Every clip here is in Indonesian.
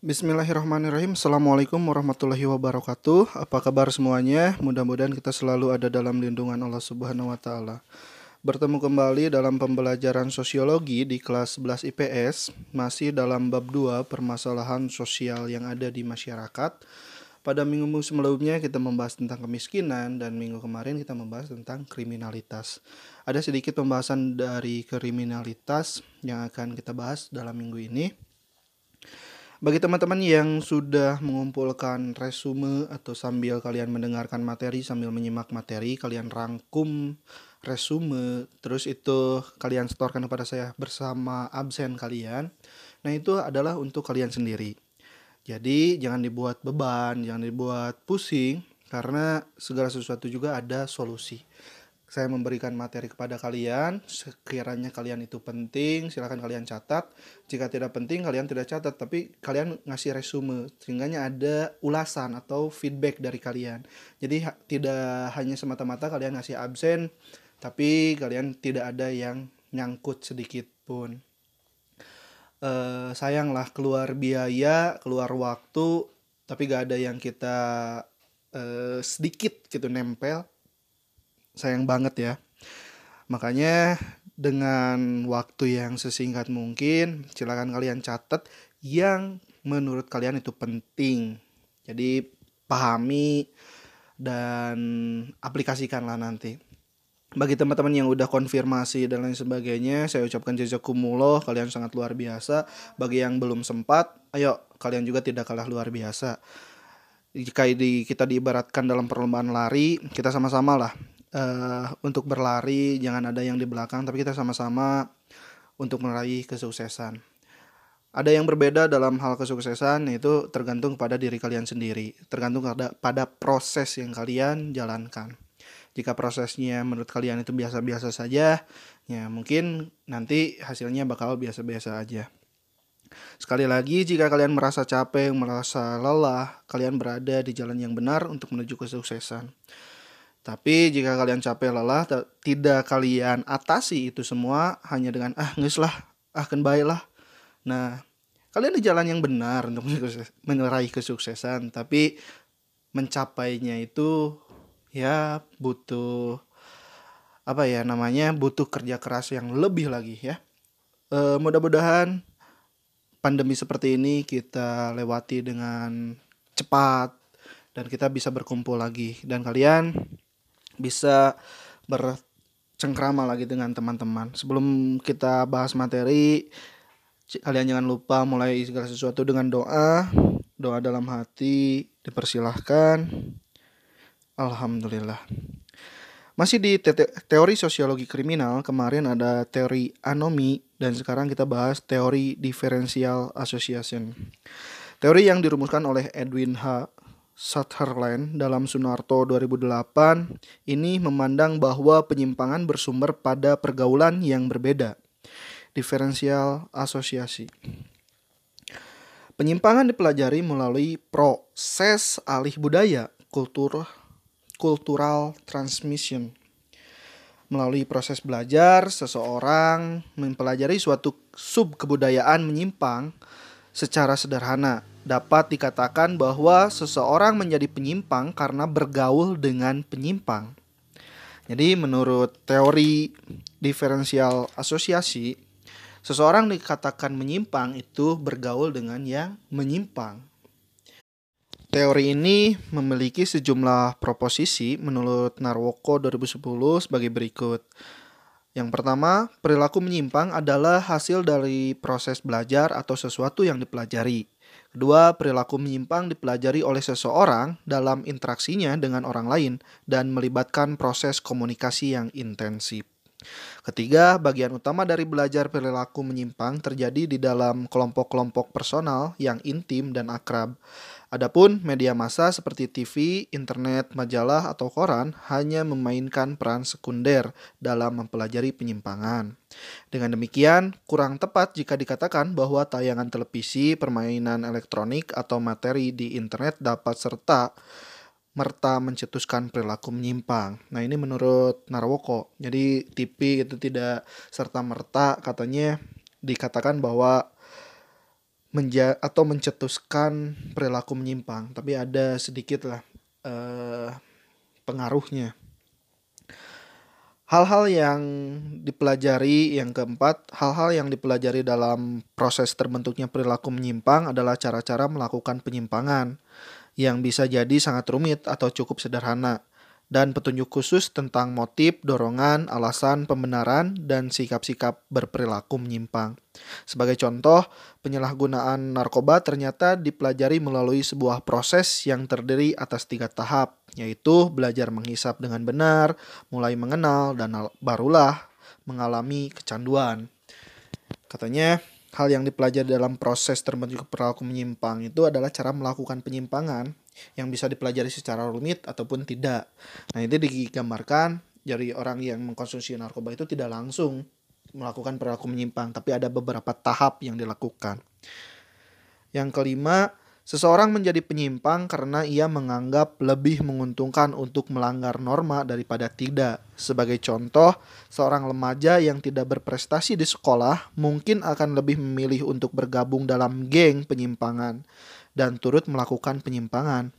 Bismillahirrahmanirrahim. Assalamualaikum warahmatullahi wabarakatuh. Apa kabar semuanya? Mudah-mudahan kita selalu ada dalam lindungan Allah subhanahu wa ta'ala. Bertemu kembali dalam pembelajaran sosiologi di kelas 11 IPS Masih dalam bab 2 permasalahan sosial yang ada di masyarakat. Pada minggu sebelumnya kita membahas tentang kemiskinan Dan minggu kemarin kita membahas tentang kriminalitas. Ada sedikit pembahasan dari kriminalitas yang akan kita bahas dalam minggu ini bagi teman-teman yang sudah mengumpulkan resume atau sambil kalian mendengarkan materi sambil menyimak materi, kalian rangkum resume, terus itu kalian setorkan kepada saya bersama absen kalian. Nah, itu adalah untuk kalian sendiri. Jadi, jangan dibuat beban, jangan dibuat pusing karena segala sesuatu juga ada solusi saya memberikan materi kepada kalian. Sekiranya kalian itu penting, silahkan kalian catat. Jika tidak penting, kalian tidak catat, tapi kalian ngasih resume, sehingga ada ulasan atau feedback dari kalian. Jadi tidak hanya semata-mata kalian ngasih absen, tapi kalian tidak ada yang nyangkut sedikit pun. Uh, sayanglah keluar biaya, keluar waktu, tapi gak ada yang kita uh, sedikit gitu nempel sayang banget ya. Makanya dengan waktu yang sesingkat mungkin, silakan kalian catat yang menurut kalian itu penting. Jadi pahami dan aplikasikanlah nanti. Bagi teman-teman yang udah konfirmasi dan lain sebagainya, saya ucapkan jazakumullah, kalian sangat luar biasa. Bagi yang belum sempat, ayo kalian juga tidak kalah luar biasa. Jika di, kita diibaratkan dalam perlombaan lari, kita sama-sama lah uh, untuk berlari jangan ada yang di belakang tapi kita sama-sama untuk meraih kesuksesan. Ada yang berbeda dalam hal kesuksesan yaitu tergantung pada diri kalian sendiri, tergantung pada pada proses yang kalian jalankan. Jika prosesnya menurut kalian itu biasa-biasa saja, ya mungkin nanti hasilnya bakal biasa-biasa aja. Sekali lagi, jika kalian merasa capek, merasa lelah, kalian berada di jalan yang benar untuk menuju kesuksesan. Tapi jika kalian capek lelah, tidak kalian atasi itu semua hanya dengan ah nges lah, ah kan lah. Nah, kalian di jalan yang benar untuk meraih kesuksesan, tapi mencapainya itu ya butuh apa ya namanya butuh kerja keras yang lebih lagi ya. E, mudah-mudahan pandemi seperti ini kita lewati dengan cepat dan kita bisa berkumpul lagi dan kalian bisa bercengkrama lagi dengan teman-teman. Sebelum kita bahas materi, kalian jangan lupa mulai segala sesuatu dengan doa. Doa dalam hati dipersilahkan. Alhamdulillah. Masih di te teori sosiologi kriminal, kemarin ada teori anomi dan sekarang kita bahas teori differential association. Teori yang dirumuskan oleh Edwin H. Sutherland dalam Sunarto 2008 ini memandang bahwa penyimpangan bersumber pada pergaulan yang berbeda. Diferensial asosiasi. Penyimpangan dipelajari melalui proses alih budaya, kultur, cultural transmission. Melalui proses belajar, seseorang mempelajari suatu sub kebudayaan menyimpang secara sederhana dapat dikatakan bahwa seseorang menjadi penyimpang karena bergaul dengan penyimpang. Jadi menurut teori diferensial asosiasi, seseorang dikatakan menyimpang itu bergaul dengan yang menyimpang. Teori ini memiliki sejumlah proposisi menurut Narwoko 2010 sebagai berikut. Yang pertama, perilaku menyimpang adalah hasil dari proses belajar atau sesuatu yang dipelajari. Kedua, perilaku menyimpang dipelajari oleh seseorang dalam interaksinya dengan orang lain dan melibatkan proses komunikasi yang intensif. Ketiga, bagian utama dari belajar perilaku menyimpang terjadi di dalam kelompok-kelompok personal yang intim dan akrab. Adapun media massa seperti TV, internet, majalah, atau koran hanya memainkan peran sekunder dalam mempelajari penyimpangan. Dengan demikian, kurang tepat jika dikatakan bahwa tayangan televisi, permainan elektronik, atau materi di internet dapat serta merta mencetuskan perilaku menyimpang. Nah ini menurut Narwoko. Jadi TV itu tidak serta merta katanya dikatakan bahwa menja atau mencetuskan perilaku menyimpang, tapi ada sedikit lah uh, pengaruhnya. Hal-hal yang dipelajari yang keempat, hal-hal yang dipelajari dalam proses terbentuknya perilaku menyimpang adalah cara-cara melakukan penyimpangan yang bisa jadi sangat rumit atau cukup sederhana dan petunjuk khusus tentang motif, dorongan, alasan, pembenaran, dan sikap-sikap berperilaku menyimpang. Sebagai contoh, penyalahgunaan narkoba ternyata dipelajari melalui sebuah proses yang terdiri atas tiga tahap, yaitu belajar menghisap dengan benar, mulai mengenal, dan barulah mengalami kecanduan. Katanya, hal yang dipelajari dalam proses terbentuk perilaku menyimpang itu adalah cara melakukan penyimpangan yang bisa dipelajari secara rumit ataupun tidak. Nah, itu digambarkan dari orang yang mengkonsumsi narkoba itu tidak langsung melakukan perilaku menyimpang, tapi ada beberapa tahap yang dilakukan. Yang kelima, seseorang menjadi penyimpang karena ia menganggap lebih menguntungkan untuk melanggar norma daripada tidak. Sebagai contoh, seorang remaja yang tidak berprestasi di sekolah mungkin akan lebih memilih untuk bergabung dalam geng penyimpangan dan turut melakukan penyimpangan.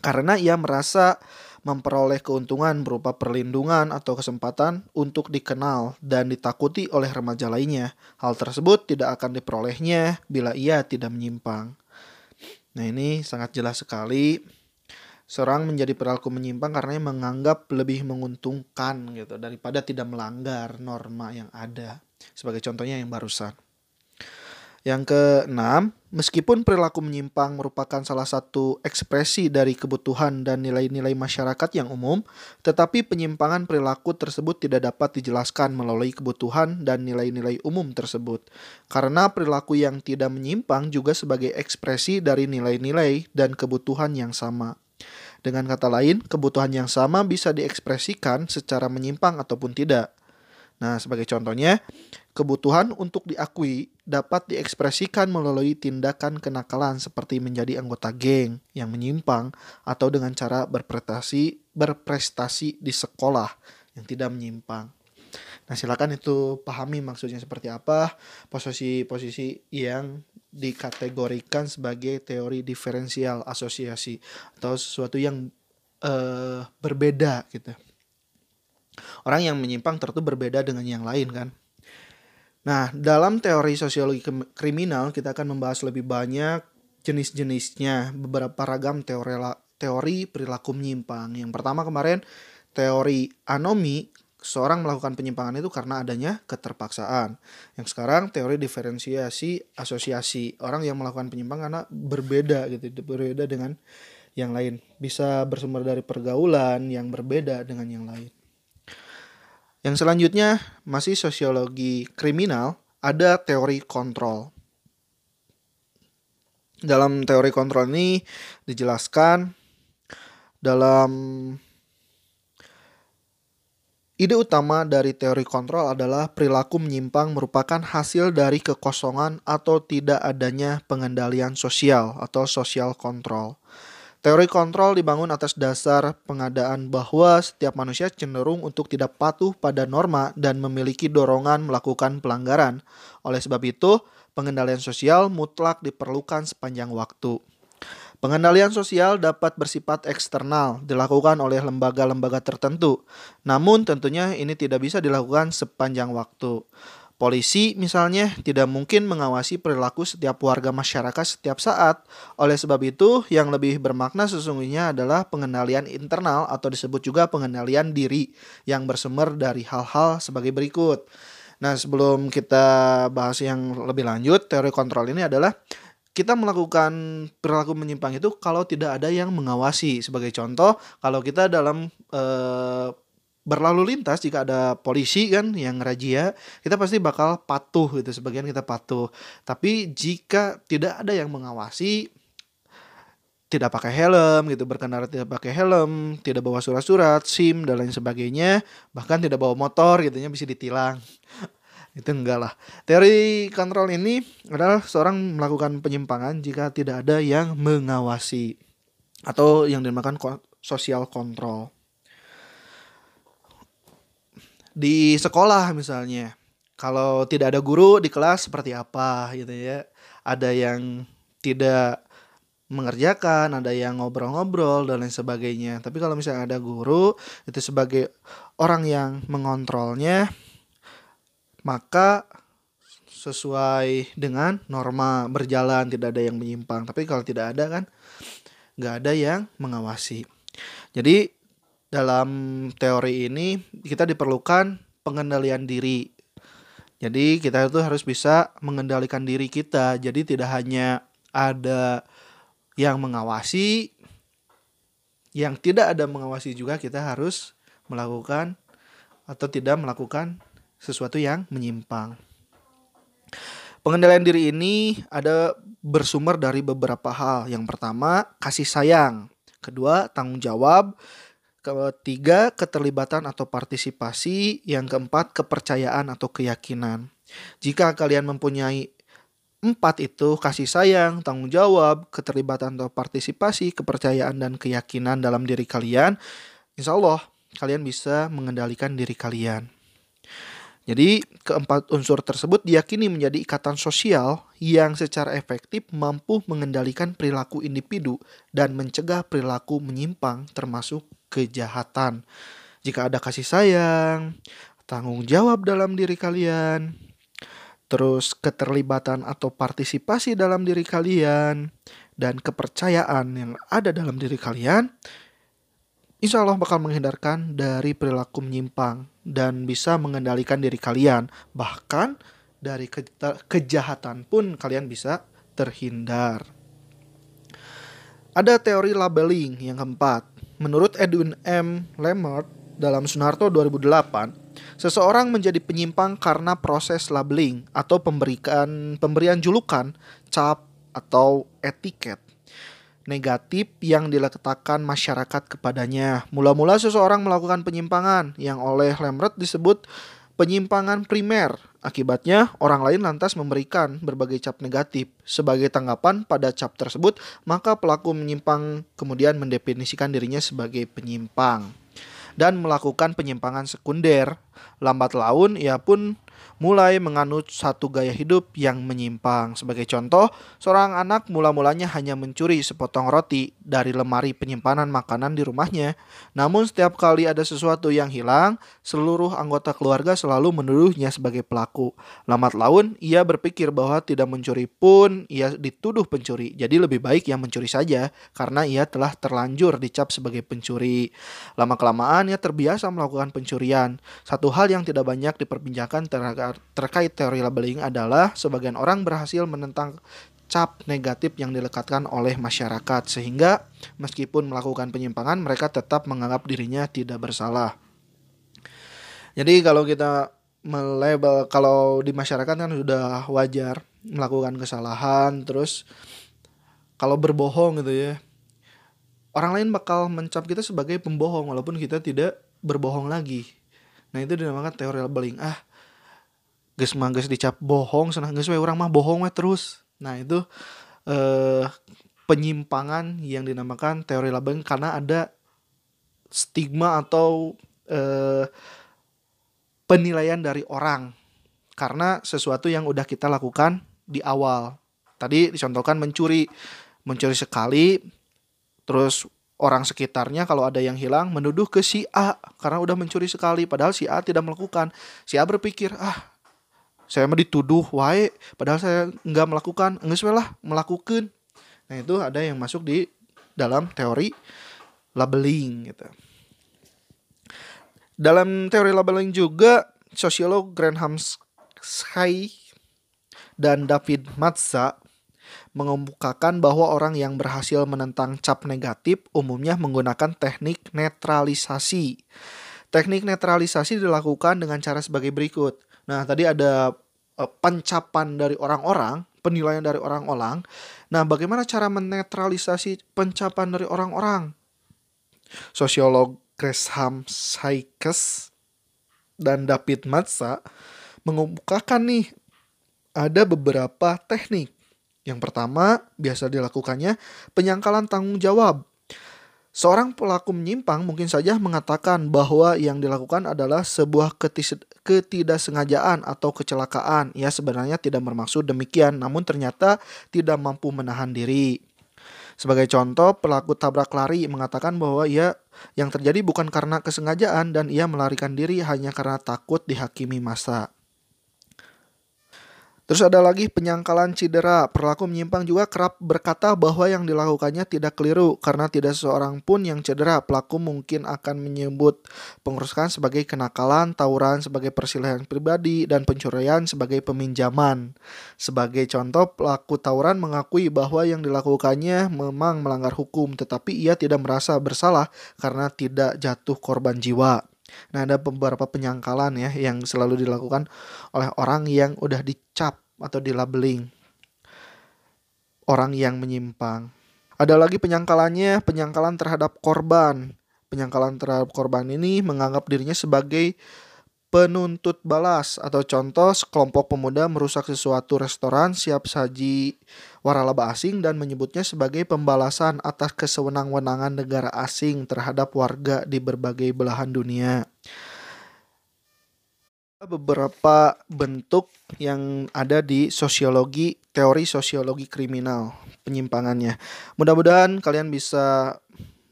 Karena ia merasa memperoleh keuntungan berupa perlindungan atau kesempatan untuk dikenal dan ditakuti oleh remaja lainnya. Hal tersebut tidak akan diperolehnya bila ia tidak menyimpang. Nah, ini sangat jelas sekali seorang menjadi perilaku menyimpang karena menganggap lebih menguntungkan gitu daripada tidak melanggar norma yang ada. Sebagai contohnya yang barusan. Yang keenam, meskipun perilaku menyimpang merupakan salah satu ekspresi dari kebutuhan dan nilai-nilai masyarakat yang umum, tetapi penyimpangan perilaku tersebut tidak dapat dijelaskan melalui kebutuhan dan nilai-nilai umum tersebut. Karena perilaku yang tidak menyimpang juga sebagai ekspresi dari nilai-nilai dan kebutuhan yang sama. Dengan kata lain, kebutuhan yang sama bisa diekspresikan secara menyimpang ataupun tidak. Nah, sebagai contohnya, kebutuhan untuk diakui dapat diekspresikan melalui tindakan kenakalan seperti menjadi anggota geng yang menyimpang atau dengan cara berprestasi berprestasi di sekolah yang tidak menyimpang. Nah, silakan itu pahami maksudnya seperti apa posisi-posisi yang dikategorikan sebagai teori diferensial asosiasi atau sesuatu yang uh, berbeda gitu. Orang yang menyimpang tentu berbeda dengan yang lain kan. Nah, dalam teori sosiologi kriminal kita akan membahas lebih banyak jenis-jenisnya, beberapa ragam teori teori perilaku menyimpang. Yang pertama kemarin teori anomi, seorang melakukan penyimpangan itu karena adanya keterpaksaan. Yang sekarang teori diferensiasi asosiasi, orang yang melakukan penyimpangan karena berbeda gitu, berbeda dengan yang lain. Bisa bersumber dari pergaulan yang berbeda dengan yang lain. Yang selanjutnya masih sosiologi kriminal, ada teori kontrol. Dalam teori kontrol ini dijelaskan dalam Ide utama dari teori kontrol adalah perilaku menyimpang merupakan hasil dari kekosongan atau tidak adanya pengendalian sosial atau social control. Teori kontrol dibangun atas dasar pengadaan bahwa setiap manusia cenderung untuk tidak patuh pada norma dan memiliki dorongan melakukan pelanggaran. Oleh sebab itu, pengendalian sosial mutlak diperlukan sepanjang waktu. Pengendalian sosial dapat bersifat eksternal, dilakukan oleh lembaga-lembaga tertentu. Namun tentunya ini tidak bisa dilakukan sepanjang waktu. Polisi misalnya tidak mungkin mengawasi perilaku setiap warga masyarakat setiap saat. Oleh sebab itu, yang lebih bermakna sesungguhnya adalah pengendalian internal atau disebut juga pengendalian diri yang bersumber dari hal-hal sebagai berikut. Nah, sebelum kita bahas yang lebih lanjut, teori kontrol ini adalah kita melakukan perilaku menyimpang itu kalau tidak ada yang mengawasi. Sebagai contoh, kalau kita dalam eh, berlalu lintas jika ada polisi kan yang razia kita pasti bakal patuh gitu sebagian kita patuh. Tapi jika tidak ada yang mengawasi tidak pakai helm gitu berkendara tidak pakai helm tidak bawa surat-surat sim dan lain sebagainya bahkan tidak bawa motor gitu bisa ditilang. Itu enggak lah. Teori kontrol ini adalah seorang melakukan penyimpangan jika tidak ada yang mengawasi atau yang dinamakan sosial kontrol di sekolah misalnya kalau tidak ada guru di kelas seperti apa gitu ya ada yang tidak mengerjakan, ada yang ngobrol-ngobrol dan lain sebagainya. Tapi kalau misalnya ada guru itu sebagai orang yang mengontrolnya maka sesuai dengan norma berjalan tidak ada yang menyimpang. Tapi kalau tidak ada kan nggak ada yang mengawasi. Jadi dalam teori ini kita diperlukan pengendalian diri. Jadi kita itu harus bisa mengendalikan diri kita. Jadi tidak hanya ada yang mengawasi, yang tidak ada mengawasi juga kita harus melakukan atau tidak melakukan sesuatu yang menyimpang. Pengendalian diri ini ada bersumber dari beberapa hal. Yang pertama, kasih sayang. Kedua, tanggung jawab. Ketiga, keterlibatan atau partisipasi. Yang keempat, kepercayaan atau keyakinan. Jika kalian mempunyai empat itu, kasih sayang, tanggung jawab, keterlibatan atau partisipasi, kepercayaan, dan keyakinan dalam diri kalian, insya Allah kalian bisa mengendalikan diri kalian. Jadi, keempat unsur tersebut diyakini menjadi ikatan sosial yang secara efektif mampu mengendalikan perilaku individu dan mencegah perilaku menyimpang termasuk kejahatan. Jika ada kasih sayang, tanggung jawab dalam diri kalian, terus keterlibatan atau partisipasi dalam diri kalian, dan kepercayaan yang ada dalam diri kalian, insya Allah bakal menghindarkan dari perilaku menyimpang dan bisa mengendalikan diri kalian. Bahkan dari ke kejahatan pun kalian bisa terhindar. Ada teori labeling yang keempat. Menurut Edwin M. Lemert dalam Sunarto 2008, seseorang menjadi penyimpang karena proses labeling atau pemberikan pemberian julukan, cap atau etiket negatif yang diletakkan masyarakat kepadanya. Mula-mula seseorang melakukan penyimpangan yang oleh Lemret disebut penyimpangan primer. Akibatnya, orang lain lantas memberikan berbagai cap negatif. Sebagai tanggapan pada cap tersebut, maka pelaku menyimpang kemudian mendefinisikan dirinya sebagai penyimpang dan melakukan penyimpangan sekunder. Lambat laun, ia pun mulai menganut satu gaya hidup yang menyimpang. Sebagai contoh, seorang anak mula-mulanya hanya mencuri sepotong roti dari lemari penyimpanan makanan di rumahnya. Namun setiap kali ada sesuatu yang hilang, seluruh anggota keluarga selalu menuduhnya sebagai pelaku. Lambat laun, ia berpikir bahwa tidak mencuri pun ia dituduh pencuri. Jadi lebih baik yang mencuri saja karena ia telah terlanjur dicap sebagai pencuri. Lama-kelamaan ia terbiasa melakukan pencurian. Satu hal yang tidak banyak diperbincangkan terhadap terkait teori labeling adalah sebagian orang berhasil menentang cap negatif yang dilekatkan oleh masyarakat sehingga meskipun melakukan penyimpangan mereka tetap menganggap dirinya tidak bersalah. Jadi kalau kita melabel kalau di masyarakat kan sudah wajar melakukan kesalahan terus kalau berbohong gitu ya orang lain bakal mencap kita sebagai pembohong walaupun kita tidak berbohong lagi. Nah itu dinamakan teori labeling. Ah geus mah dicap bohong senang geus we urang mah bohong we terus nah itu eh penyimpangan yang dinamakan teori labeling karena ada stigma atau eh, penilaian dari orang karena sesuatu yang udah kita lakukan di awal. Tadi dicontohkan mencuri, mencuri sekali, terus orang sekitarnya kalau ada yang hilang menuduh ke si A karena udah mencuri sekali, padahal si A tidak melakukan. Si A berpikir, ah saya mah dituduh wae padahal saya nggak melakukan. Enggak lah melakukan. Nah itu ada yang masuk di dalam teori labeling gitu. Dalam teori labeling juga sosiolog Graham Sky dan David Matza mengemukakan bahwa orang yang berhasil menentang cap negatif umumnya menggunakan teknik netralisasi. Teknik netralisasi dilakukan dengan cara sebagai berikut. Nah, tadi ada uh, pencapan dari orang-orang, penilaian dari orang-orang. Nah, bagaimana cara menetralisasi pencapan dari orang-orang? Sosiolog Gresham Sykes dan David Matza mengemukakan nih ada beberapa teknik. Yang pertama, biasa dilakukannya penyangkalan tanggung jawab. Seorang pelaku menyimpang mungkin saja mengatakan bahwa yang dilakukan adalah sebuah ketidaksengajaan atau kecelakaan. Ya sebenarnya tidak bermaksud demikian, namun ternyata tidak mampu menahan diri. Sebagai contoh, pelaku tabrak lari mengatakan bahwa ia yang terjadi bukan karena kesengajaan dan ia melarikan diri hanya karena takut dihakimi masa. Terus ada lagi penyangkalan cedera. Perlaku menyimpang juga kerap berkata bahwa yang dilakukannya tidak keliru karena tidak seorang pun yang cedera. Pelaku mungkin akan menyebut pengurusan sebagai kenakalan, tawuran sebagai perselisihan pribadi, dan pencurian sebagai peminjaman. Sebagai contoh, pelaku tawuran mengakui bahwa yang dilakukannya memang melanggar hukum, tetapi ia tidak merasa bersalah karena tidak jatuh korban jiwa. Nah, ada beberapa penyangkalan ya yang selalu dilakukan oleh orang yang udah dicap atau dilabeling orang yang menyimpang. Ada lagi penyangkalannya, penyangkalan terhadap korban. Penyangkalan terhadap korban ini menganggap dirinya sebagai penuntut balas atau contoh sekelompok pemuda merusak sesuatu restoran siap saji waralaba asing dan menyebutnya sebagai pembalasan atas kesewenang-wenangan negara asing terhadap warga di berbagai belahan dunia. Beberapa bentuk yang ada di sosiologi, teori sosiologi kriminal, penyimpangannya. Mudah-mudahan kalian bisa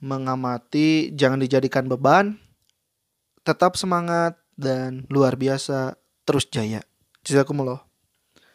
mengamati, jangan dijadikan beban, tetap semangat, dan luar biasa terus jaya. Jazakumullah.